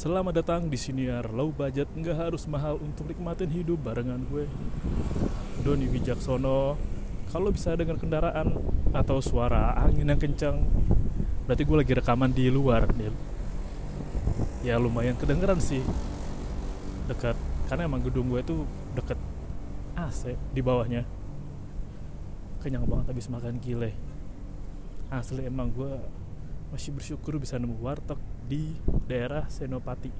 Selamat datang di siniar. Low budget nggak harus mahal untuk nikmatin hidup barengan gue. Doni Wijaksono Kalau bisa dengar kendaraan atau suara angin yang kencang. Berarti gue lagi rekaman di luar Nil Ya lumayan kedengeran sih. Dekat Karena emang gedung gue tuh deket AC di bawahnya. Kenyang banget habis makan gile Asli emang gue masih bersyukur bisa nemu warteg di daerah Senopati.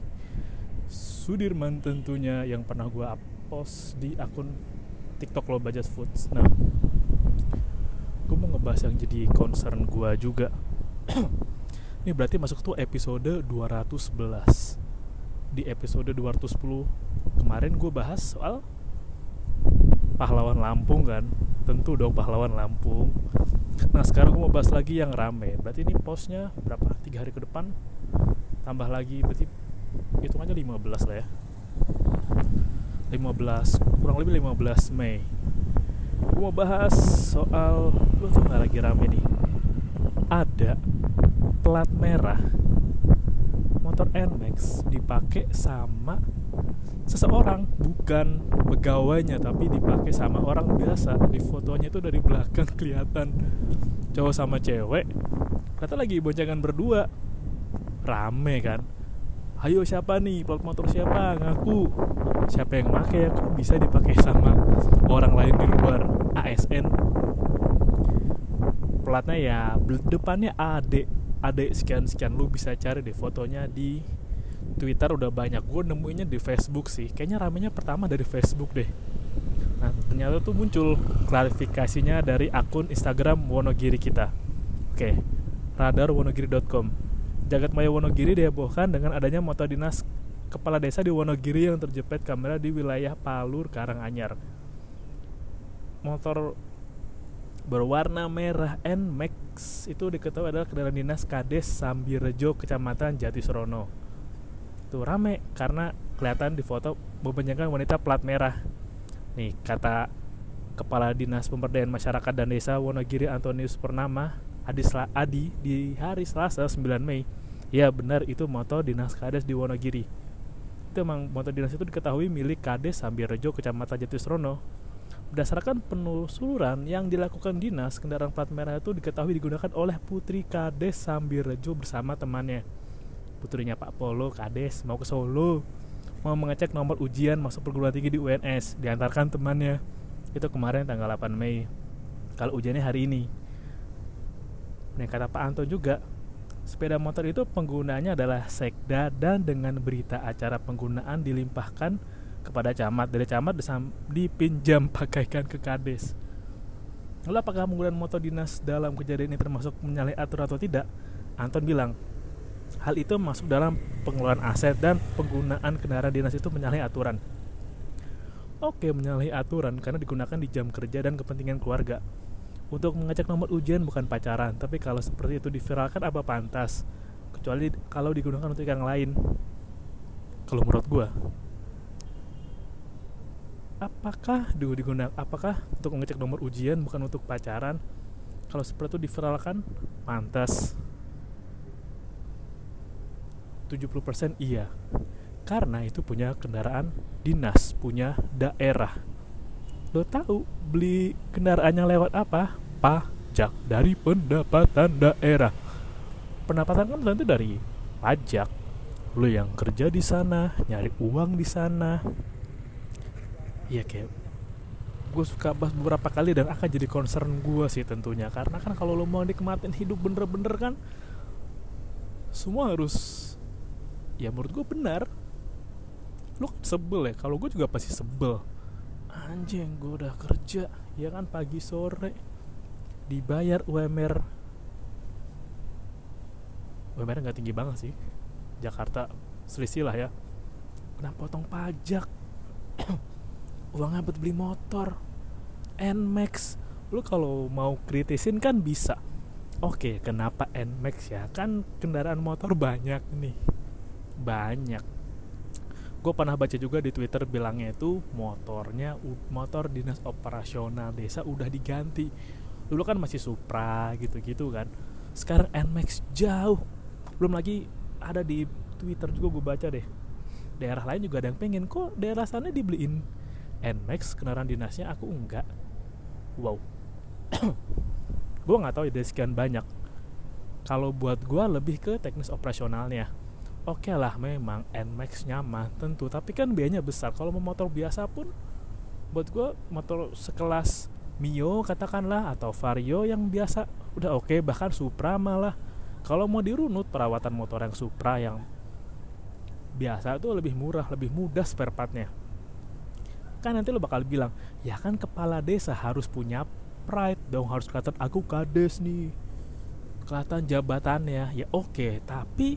Sudirman tentunya yang pernah gue post di akun TikTok lo Bajas Foods. Nah gue mau ngebahas yang jadi concern gue juga. Ini berarti masuk tuh episode 211 di episode 210 kemarin gue bahas soal pahlawan Lampung kan? Tentu dong pahlawan Lampung. Nah sekarang gue mau bahas lagi yang rame. Berarti ini postnya berapa? Tiga hari ke depan Tambah lagi berarti Hitungannya 15 lah ya. 15 Kurang lebih 15 Mei. Gue mau bahas soal Lu tuh gak lagi rame nih. Ada Plat merah Motor NMAX dipakai sama seseorang bukan pegawainya tapi dipakai sama orang biasa. Di fotonya itu dari belakang kelihatan cowok sama cewek. Kata lagi boncengan berdua rame kan. Ayo siapa nih? Plat motor siapa? Ngaku. Siapa yang make ya kok bisa dipakai sama orang lain di luar ASN platnya ya depannya AD AD sekian sekian. Lu bisa cari deh fotonya di Twitter. Udah banyak. Gue nemuinnya di Facebook sih. Kayaknya ramenya pertama dari Facebook deh. Nah ternyata tuh muncul klarifikasinya dari akun Instagram Wonogiri kita. Oke radarwonogiri.com Jagat Maya Wonogiri dihebohkan dengan adanya motor dinas kepala desa di Wonogiri yang terjepit kamera di wilayah Palur Karanganyar. Motor berwarna merah NMAX itu diketahui adalah kendaraan dinas Kades Sambirejo Kecamatan Jatisrono tuh rame karena kelihatan di foto membenarkan wanita plat merah. Nih kata kepala dinas pemberdayaan masyarakat dan desa Wonogiri Antonius Purnama Adi, Adi di hari Selasa 9 Mei ya benar. Itu motor dinas kades di Wonogiri. Itu emang motor dinas itu diketahui milik kades Sambirejo kecamatan Jatisrono. Berdasarkan penelusuran yang dilakukan dinas kendaraan plat merah itu diketahui digunakan oleh putri kades Sambirejo bersama temannya. Putrinya Pak Polo Kades mau ke Solo? Mau mengecek nomor ujian masuk perguruan tinggi di UNS diantarkan temannya. Itu kemarin tanggal 8 Mei. Kalau ujiannya hari ini. Nah kata Pak Anto juga sepeda motor itu penggunanya adalah sekda dan dengan berita acara penggunaan dilimpahkan kepada camat dari camat dipinjam pakaikan ke kades lalu apakah penggunaan motor dinas dalam kejadian ini termasuk menyalahi aturan atau tidak Anton bilang Hal itu masuk dalam pengelolaan aset dan penggunaan kendaraan dinas itu menyalahi aturan. Oke, menyalahi aturan karena digunakan di jam kerja dan kepentingan keluarga. Untuk mengecek nomor ujian bukan pacaran, tapi kalau seperti itu diviralkan apa pantas? Kecuali kalau digunakan untuk yang lain. Kalau menurut gue, apakah digunakan? Apakah untuk mengecek nomor ujian bukan untuk pacaran? Kalau seperti itu diviralkan, pantas. 70% iya karena itu punya kendaraan dinas punya daerah lo tahu beli kendaraannya lewat apa? Pajak dari pendapatan daerah. Pendapatan kan tentu dari pajak. Lo yang kerja di sana nyari uang di sana. Iya kayak gue suka bahas beberapa kali dan akan jadi concern gue sih tentunya. Karena kan kalau lo mau nikmatin hidup bener-bener kan semua harus ya menurut gue benar. Kan sebel ya kalau gue juga pasti sebel anjing gue udah kerja ya kan pagi sore. Dibayar UMR UMR nggak tinggi banget sih. Jakarta selisih lah ya. Kena potong pajak. Uangnya buat beli motor. Nmax lu kalau mau kritisin kan bisa. Oke kenapa Nmax ya? Kan kendaraan motor banyak nih. Banyak gue pernah baca juga di twitter bilangnya itu motornya motor dinas operasional desa udah diganti. Dulu kan masih Supra gitu-gitu kan. Sekarang Nmax jauh. Belum lagi ada di Twitter juga gue baca deh. Daerah lain juga ada yang pengen kok daerah sana dibeliin Nmax kendaraan dinasnya aku enggak. Wow. Gue nggak tahu ya sekian banyak. Kalau buat gue lebih ke teknis operasionalnya oke okay lah memang Nmax nyaman tentu tapi kan biayanya besar. Kalau mau motor biasa pun buat gue motor sekelas Mio katakanlah atau Vario yang biasa udah oke okay, bahkan Supra malah. Kalau mau dirunut perawatan motor yang Supra yang biasa itu lebih murah lebih mudah spare partnya. Kan nanti lo bakal bilang ya kan kepala desa harus punya pride dong harus kelihatan aku kades nih kelihatan jabatannya. Ya oke okay, tapi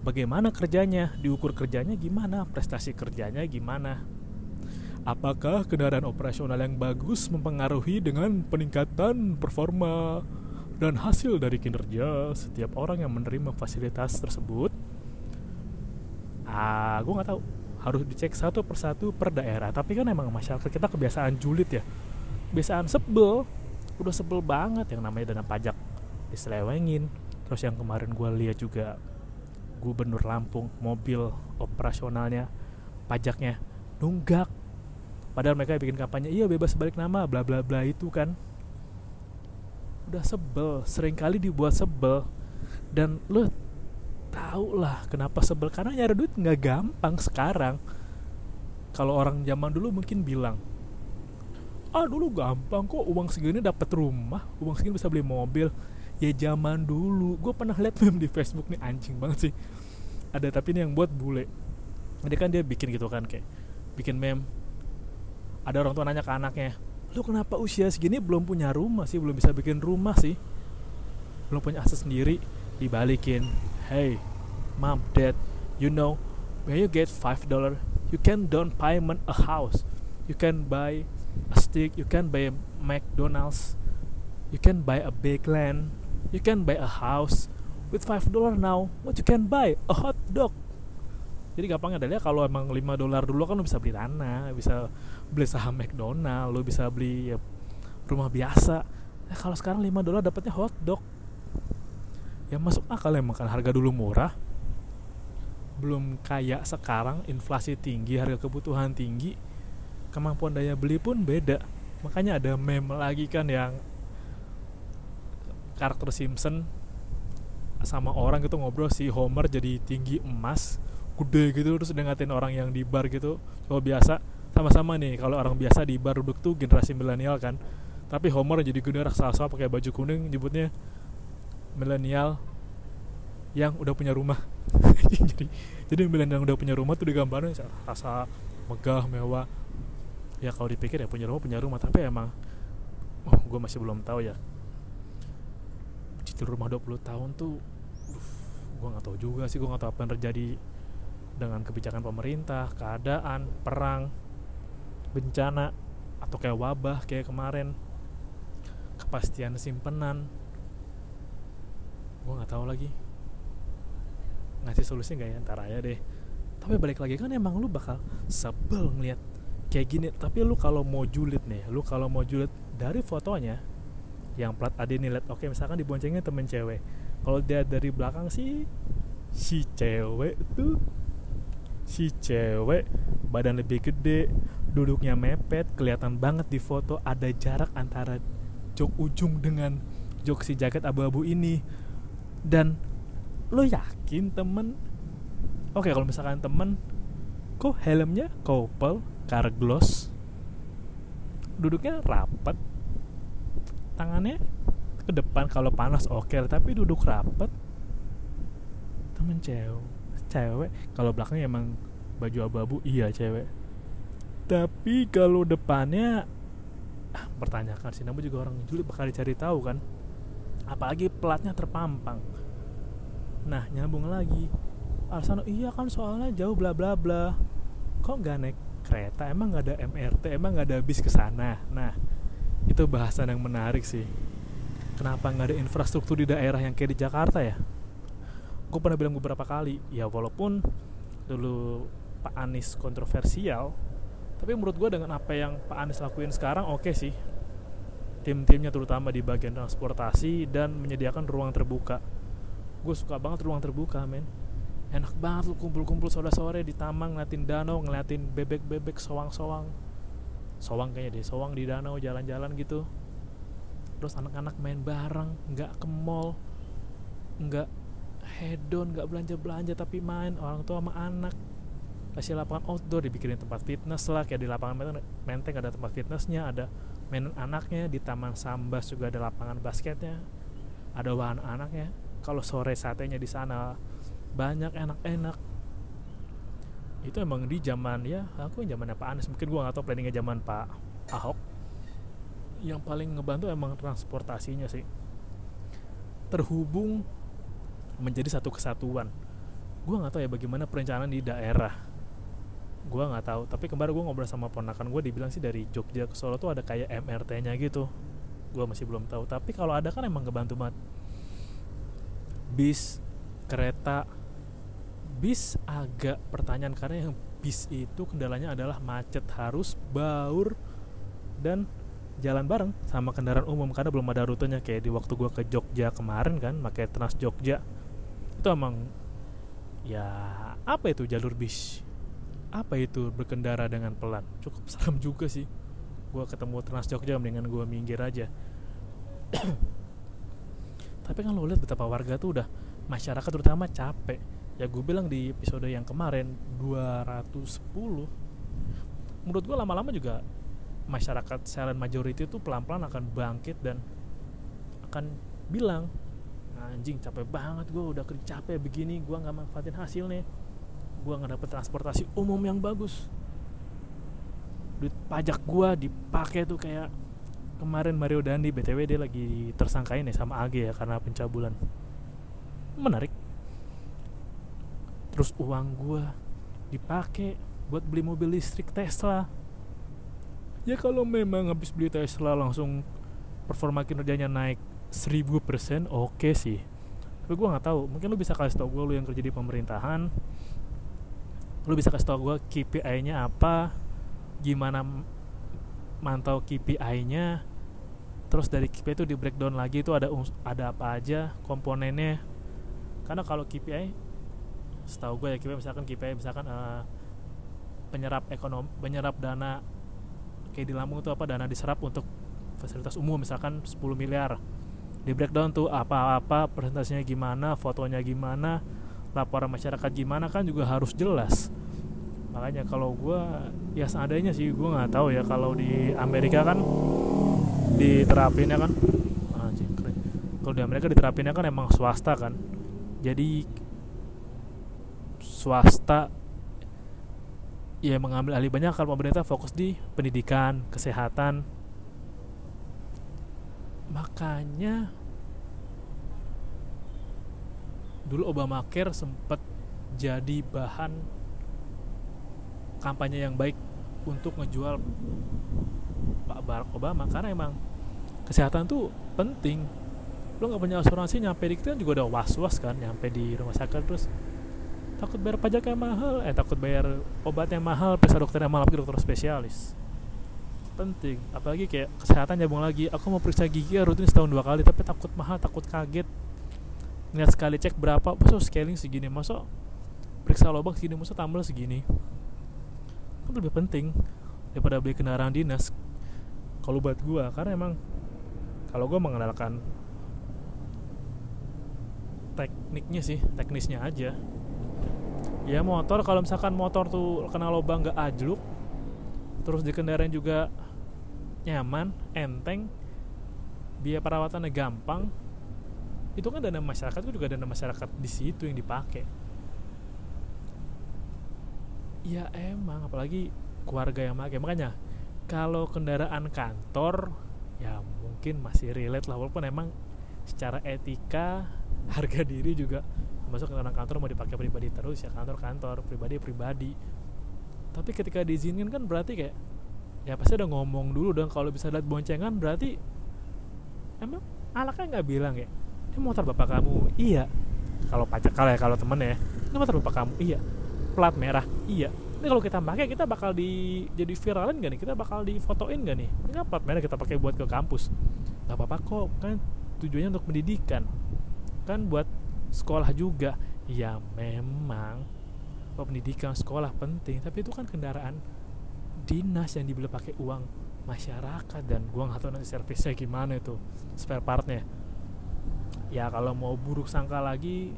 bagaimana kerjanya diukur kerjanya gimana prestasi kerjanya gimana Apakah kendaraan operasional yang bagus mempengaruhi dengan peningkatan performa dan hasil dari kinerja setiap orang yang menerima fasilitas tersebut? Ah, gue nggak tahu. Harus dicek satu persatu per daerah. Tapi kan emang masyarakat kita kebiasaan julid ya, kebiasaan sebel. Udah sebel banget yang namanya dana pajak diselewengin. Terus yang kemarin gue lihat juga gubernur Lampung mobil operasionalnya pajaknya nunggak. Padahal mereka bikin kampanye iya bebas balik nama bla bla bla itu kan. Udah sebel sering kali dibuat sebel. Dan lo tau lah kenapa sebel karena nyari duit nggak gampang sekarang. Kalau orang zaman dulu mungkin bilang ah dulu gampang kok uang segini dapat rumah uang segini bisa beli mobil ya zaman dulu. Gue pernah lihat meme di Facebook nih anjing banget sih. Ada tapi ini yang buat bule. Jadi kan dia bikin gitu kan kayak bikin meme. Ada orang tua nanya ke anaknya lu kenapa usia segini belum punya rumah sih? Belum bisa bikin rumah sih. Belum punya aset sendiri. Dibalikin hey mom dad you know when you get five dollar you can down payment a house. You can buy a stick you can buy a McDonald's. You can buy a big land you can buy a house with five dollar now what you can buy a hot dog. Jadi gampangnya adalah kalau emang 5 dolar dulu kan lo bisa beli tanah bisa beli saham McDonald lo bisa beli ya, rumah biasa. Ya, kalau sekarang 5 dolar dapatnya hotdog ya masuk akal emang kan harga dulu murah. Belum kayak sekarang inflasi tinggi harga kebutuhan tinggi kemampuan daya beli pun beda. Makanya ada meme lagi kan yang karakter Simpson sama orang gitu ngobrol si Homer jadi tinggi emas gede gitu terus dia ngatain orang yang di bar gitu kalau biasa. Sama-sama nih kalau orang biasa di bar duduk tuh generasi milenial kan. Tapi Homer jadi gede raksasa pakai baju kuning nyebutnya milenial yang udah punya rumah. Jadi jadi milenial yang udah punya rumah tuh digambarin rasa megah mewah. Ya kalau dipikir ya punya rumah punya rumah. Tapi emang oh gue masih belum tahu ya cicil rumah 20 tahun tuh gue nggak tahu juga sih gue nggak tahu apa yang terjadi dengan kebijakan pemerintah, keadaan, perang, bencana, atau kayak wabah kayak kemarin, kepastian simpenan, gue nggak tahu lagi. Ngasih solusi nggak ya? Ntar aja deh. Tapi balik lagi kan emang lu bakal sebel ngeliat kayak gini. Tapi lu kalau mau julid nih lu kalau mau julid dari fotonya yang plat ade nih liat oke misalkan diboncengnya temen cewek. Kalau dia dari belakang sih si cewek tuh si cewek badan lebih gede duduknya mepet kelihatan banget di foto ada jarak antara jok ujung dengan jok si jaket abu-abu ini. Dan lo yakin temen? Oke kalau misalkan temen kok helmnya couple car gloss? Duduknya rapat tangannya ke depan kalau panas oke tapi duduk rapat temen cewek cewek kalau belakangnya emang baju abu-abu iya cewek. Tapi kalau depannya ah, pertanyakan sih namun juga orang julid bakal dicari tahu kan. Apalagi platnya terpampang. Nah nyambung lagi. Alasan iya kan soalnya jauh bla bla bla. Kok nggak naik kereta? Emang nggak ada MRT emang nggak ada bis ke sana? Nah itu bahasan yang menarik sih. Kenapa nggak ada infrastruktur di daerah yang kayak di Jakarta ya? Gue pernah bilang beberapa kali ya walaupun dulu Pak Anies kontroversial tapi menurut gue dengan apa yang Pak Anies lakuin sekarang oke okay sih. Tim-timnya terutama di bagian transportasi dan menyediakan ruang terbuka. Gue suka banget ruang terbuka men. Enak banget lu kumpul-kumpul sore-sore di taman ngeliatin danau ngeliatin bebek-bebek sowang-sowang sowang kayaknya deh sowang di danau jalan-jalan gitu. Terus anak-anak main bareng nggak ke mall nggak hedon nggak belanja-belanja tapi main orang tua sama anak. Kasih lapangan outdoor dibikinin tempat fitness lah kayak di lapangan menteng, ada tempat fitnessnya ada mainan anaknya di taman sambas juga ada lapangan basketnya ada wahana anaknya. Kalau sore satenya di sana banyak enak-enak itu emang di zaman ya aku zamannya Pak Anies mungkin gua nggak tahu planningnya zaman Pak Ahok. Yang paling ngebantu emang transportasinya sih. Terhubung menjadi satu kesatuan. Gua nggak tahu ya bagaimana perencanaan di daerah. Gua nggak tahu. Tapi kemarin gua ngobrol sama ponakan gue dibilang sih dari Jogja ke Solo tuh ada kayak MRT-nya gitu. Gua masih belum tahu. Tapi kalau ada kan emang ngebantu banget. Bis kereta bis agak pertanyaan karena yang bis itu kendalanya adalah macet harus baur dan jalan bareng sama kendaraan umum karena belum ada rutenya. Kayak di waktu gua ke Jogja kemarin kan pakai Trans Jogja. Itu emang ya apa itu jalur bis? Apa itu berkendara dengan pelan? Cukup serem juga sih. Gua ketemu Trans Jogja mendingan gua minggir aja. Tapi kan lo lihat betapa warga tuh udah masyarakat terutama capek ya gue bilang di episode yang kemarin 210 menurut gue lama-lama juga masyarakat silent majority itu pelan-pelan akan bangkit dan akan bilang anjing capek banget gue udah capek begini gue nggak manfaatin hasilnya. Gue nggak dapet transportasi umum yang bagus. Duit pajak gue dipakai tuh kayak kemarin Mario Dandi btw dia lagi tersangkain ya sama AG ya karena pencabulan. Menarik terus uang gue dipakai buat beli mobil listrik Tesla. Ya kalau memang habis beli Tesla langsung performa kinerjanya naik 1000% oke okay sih. Tapi gue nggak tahu mungkin lu bisa kasih tau gue lu yang kerja di pemerintahan. Lu bisa kasih tau gue KPI-nya apa gimana mantau KPI-nya terus dari KPI itu di breakdown lagi itu ada ada apa aja komponennya. Karena kalau KPI setahu gue ya KPI misalkan KPI misalkan uh, penyerap ekonomi penyerap dana kayak di Lampung itu apa dana diserap untuk fasilitas umum misalkan 10 miliar. Di breakdown tuh apa-apa presentasinya gimana fotonya gimana laporan masyarakat gimana kan juga harus jelas. Makanya kalau gue ya seadanya sih gue nggak tahu ya kalau di Amerika kan diterapinnya kan kalau di Amerika diterapinnya kan emang swasta kan. Jadi swasta ya mengambil alih banyak kalau pemerintah fokus di pendidikan, kesehatan. Makanya dulu Obamacare sempat jadi bahan kampanye yang baik untuk ngejual Pak Barack Obama karena emang kesehatan tuh penting lo nggak punya asuransi nyampe di kita juga udah was was kan nyampe di rumah sakit terus takut bayar pajak yang mahal. Eh takut bayar obat yang mahal periksa dokter yang mahal lagi dokter spesialis. Penting. Apalagi kayak kesehatan nyambung lagi. Aku mau periksa gigi ya rutin setahun dua kali tapi takut mahal takut kaget. Ngeliat sekali cek berapa masuk scaling segini? Masuk periksa lubang segini masuk tambal segini? Itu lebih penting daripada beli kendaraan dinas. Kalau buat gua karena emang kalau gua mengenalkan tekniknya sih teknisnya aja ya motor kalau misalkan motor tuh kena lubang nggak ajluk terus dikendarain juga nyaman enteng biaya perawatannya gampang itu kan dana masyarakat itu juga dana masyarakat di situ yang dipakai. Ya emang apalagi keluarga yang pakai. Makanya kalau kendaraan kantor ya mungkin masih relate lah walaupun emang secara etika harga diri juga masuk ke kantor mau dipakai pribadi terus ya kantor kantor. Pribadi pribadi. Tapi ketika diizinin kan berarti kayak ya pasti udah ngomong dulu dong. Kalau bisa lihat boncengan berarti emang alaknya nggak bilang ya ini motor bapak kamu. Iya. Kalau pajak kalau ya kalau temen ya ini motor bapak kamu. Iya. Plat merah. Iya. Ini kalau kita pakai kita bakal di jadi viralin gak nih? Kita bakal difotoin gak nih? Ini kan plat merah kita pakai buat ke kampus. Nggak apa-apa kok kan tujuannya untuk pendidikan kan buat sekolah juga. Ya memang. Pendidikan sekolah penting tapi itu kan kendaraan dinas yang dibeli pakai uang masyarakat dan gua nggak tahu nanti servisnya gimana itu spare partnya. Ya kalau mau buruk sangka lagi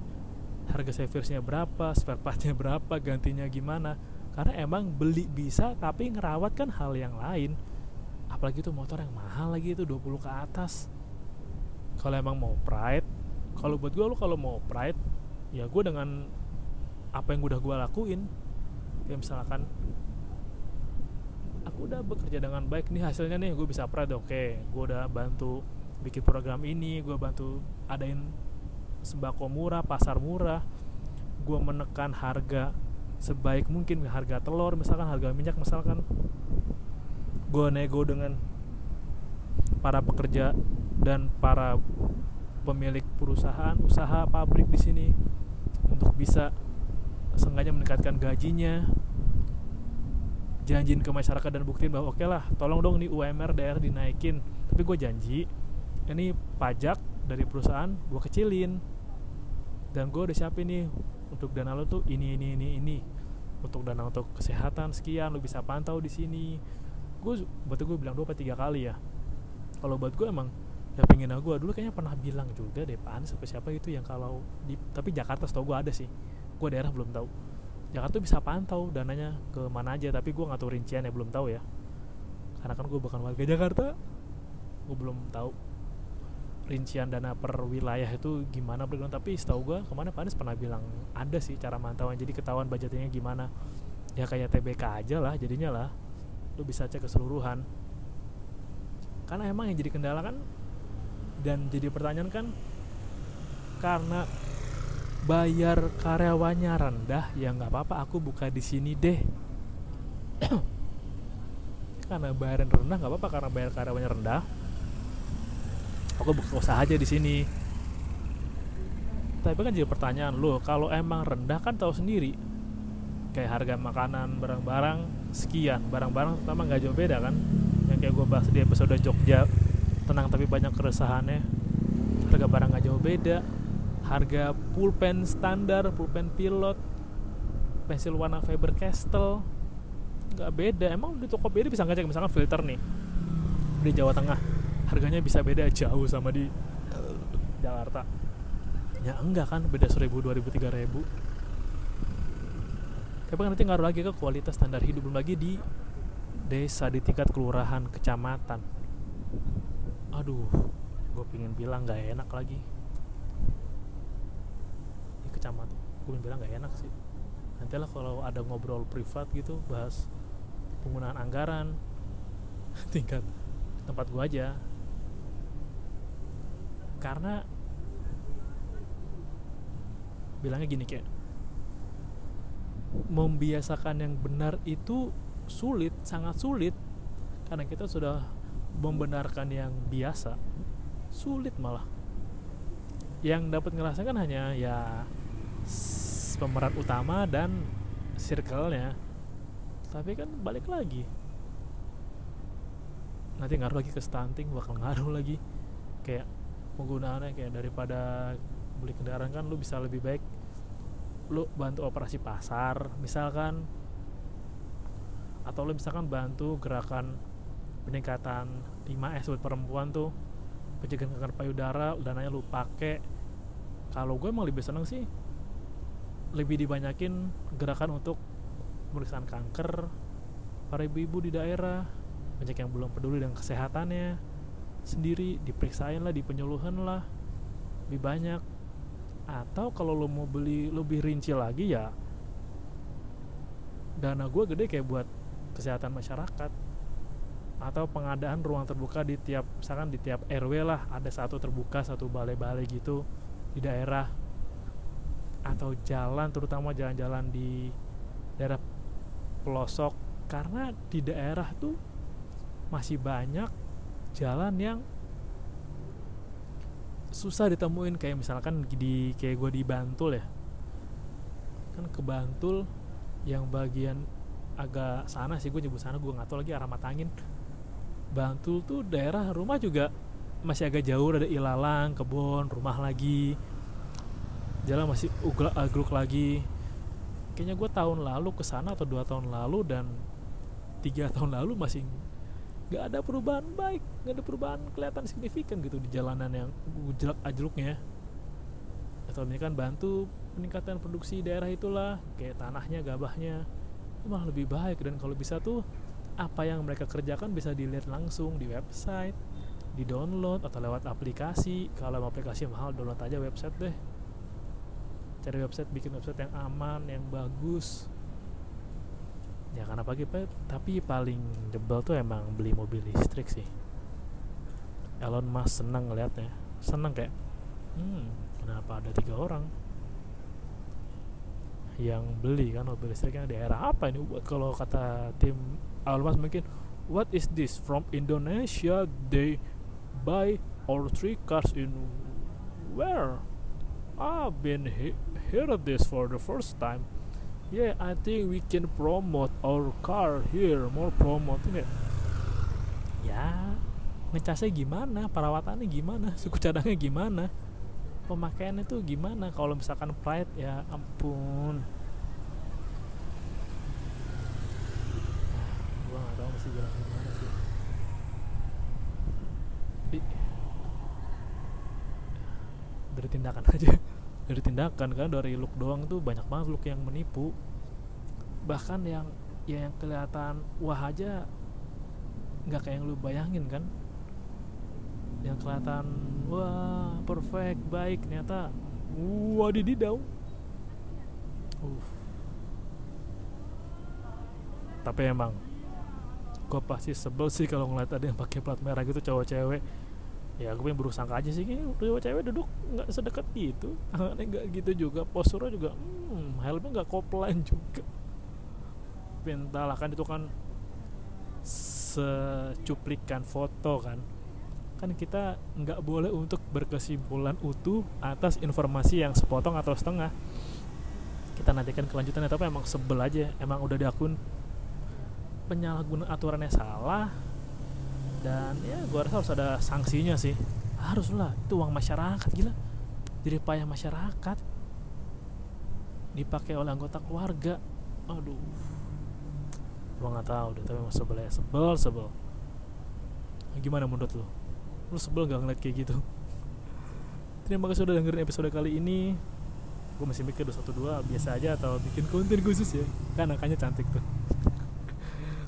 harga servisnya berapa spare partnya berapa gantinya gimana? Karena emang beli bisa tapi ngerawat kan hal yang lain. Apalagi itu motor yang mahal lagi itu 20 ke atas. Kalau emang mau pride kalau buat gue lo kalau mau pride ya gue dengan apa yang udah gue lakuin kayak misalkan aku udah bekerja dengan baik nih hasilnya nih gue bisa pride oke okay. gue udah bantu bikin program ini gue bantu adain sembako murah pasar murah gue menekan harga sebaik mungkin harga telur misalkan harga minyak misalkan gue nego dengan para pekerja dan para pemilik perusahaan usaha pabrik di sini untuk bisa sengaja meningkatkan gajinya janjiin ke masyarakat dan buktiin bahwa oke okay lah tolong dong nih UMR daerah dinaikin. Tapi gue janji ini pajak dari perusahaan gue kecilin. Dan gue udah siapin nih untuk dana lo tuh ini ini ini ini. Untuk dana untuk kesehatan sekian lo bisa pantau di sini. Gue buat gue bilang dua atau tiga kali ya. Kalau buat gue emang ya pengen gue dulu kayaknya pernah bilang juga deh Pak Anies siapa itu yang kalau di tapi Jakarta setahu gue ada sih. Gue daerah belum tahu. Jakarta bisa pantau dananya ke mana aja tapi gue nggak tahu rincian ya belum tahu ya. Karena kan gue bukan warga Jakarta gue belum tahu rincian dana per wilayah itu gimana berguna tapi setahu gue ke mana Pak Anies pernah bilang ada sih cara mantauan. Jadi ketahuan budgetnya gimana. Ya kayak TBK aja lah jadinya lah. Lu bisa cek keseluruhan. Karena emang yang jadi kendala kan dan jadi pertanyaan kan karena bayar karyawannya rendah ya nggak apa-apa aku buka di sini deh. Karena bayaran rendah nggak apa-apa karena bayar karyawannya rendah. Aku buka usaha aja di sini. Tapi kan jadi pertanyaan lo kalau emang rendah kan tahu sendiri. Kayak harga makanan barang-barang sekian. Barang-barang pertama nggak jauh beda kan. Yang kayak gue bahas di episode Jogja tenang tapi banyak keresahannya. Harga barang gak jauh beda. Harga pulpen standar pulpen pilot pensil warna Faber Castell nggak beda. Emang di toko beda bisa ngecek misalkan filter nih di Jawa Tengah. Harganya bisa beda jauh sama di Jakarta. Ya enggak kan beda seribu dua ribu tiga ribu. Tapi kan nanti ngaruh lagi ke kualitas standar hidup belum lagi di desa di tingkat kelurahan kecamatan aduh gue pingin bilang gak enak lagi. Di kecamatan gue bilang gak enak sih. Nanti lah kalau ada ngobrol privat gitu bahas penggunaan anggaran tingkat tempat gue aja. Karena bilangnya gini kayak membiasakan yang benar itu sulit sangat sulit. Karena kita sudah membenarkan yang biasa sulit malah. Yang dapat ngerasakan hanya ya pemeran utama dan circle-nya. Tapi kan balik lagi. Nanti ngaruh lagi ke stunting bakal ngaruh lagi. Kayak penggunaannya kayak daripada beli kendaraan kan lu bisa lebih baik lu bantu operasi pasar misalkan. Atau lu misalkan bantu gerakan peningkatan 5S buat perempuan tuh. Pencegahan kanker payudara dananya lu pakai kalau gue emang lebih seneng sih lebih dibanyakin gerakan untuk pemeriksaan kanker para ibu-ibu di daerah banyak yang belum peduli dengan kesehatannya sendiri diperiksain lah di penyuluhan lah lebih banyak. Atau kalau lo mau beli lebih rinci lagi ya dana gue gede kayak buat kesehatan masyarakat atau pengadaan ruang terbuka di tiap misalkan di tiap RW lah ada satu terbuka satu balai-balai gitu di daerah. Atau jalan terutama jalan-jalan di daerah pelosok. Karena di daerah tuh masih banyak jalan yang susah ditemuin. Kayak misalkan di kayak gue di Bantul ya. Kan ke Bantul yang bagian agak sana sih gue nyebut sana gue nggak tahu lagi arah Matangin Bantul tuh daerah rumah juga masih agak jauh ada ilalang kebun rumah lagi. Jalan masih agluk lagi. Kayaknya gue tahun lalu ke sana atau dua tahun lalu dan tiga tahun lalu masih nggak ada perubahan baik nggak ada perubahan kelihatan signifikan gitu di jalanan yang jelek ajluknya atau ini kan bantu peningkatan produksi daerah itulah kayak tanahnya gabahnya. Itu malah lebih baik dan kalau bisa tuh apa yang mereka kerjakan bisa dilihat langsung di website di download atau lewat aplikasi. Kalau aplikasi mahal download aja website deh. Cari website bikin website yang aman yang bagus. Ya karena pagi tapi paling jebel tuh emang beli mobil listrik sih. Elon Musk seneng ngeliatnya. Seneng kayak hmm kenapa ada tiga orang yang beli kan mobil listriknya daerah apa ini? Kalau kata tim Musk mungkin what is this? From Indonesia they buy or three cars in where? I've been he hear this for the first time. Yeah I think we can promote our car here more promote ini ya ngecasnya gimana? Perawatannya gimana? Suku cadangnya gimana pemakaiannya tuh gimana? Kalau misalkan pride ya ampun. Tahu mesti jalan gimana sih. Dari tindakan aja. Dari tindakan kan dari look doang tuh banyak banget look yang menipu. Bahkan yang ya yang kelihatan wah aja nggak kayak yang lu bayangin kan. Yang kelihatan wah perfect baik ternyata. Wadididau uh. tapi emang gue pasti sebel sih kalau ngeliat ada yang pakai plat merah gitu cowok cewek. Ya gue pengen berusaha aja sih cowok cewek duduk nggak sedekat gitu tangannya nggak gitu juga. Posturnya juga hmm, helmnya nggak koplan juga. Entahlah kan itu kan secuplikan foto kan kan kita nggak boleh untuk berkesimpulan utuh atas informasi yang sepotong atau setengah. Kita nantikan kelanjutannya tapi emang sebel aja emang udah diakun penyalahgunaan aturannya salah dan ya gue rasa harus ada sanksinya sih. Harus lah itu uang masyarakat gila. Jadi payah masyarakat. Dipakai oleh anggota keluarga. Aduh. Gue nggak tahu deh tapi emang sebel ya sebel sebel. Gimana menurut lo lo sebel gak ngeliat kayak gitu terima kasih udah dengerin episode kali ini gue masih mikir 212 biasa aja atau bikin konten khusus ya kan angkanya cantik tuh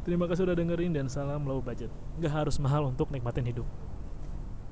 Terima kasih udah dengerin dan salam low budget. Gak harus mahal untuk nikmatin hidup.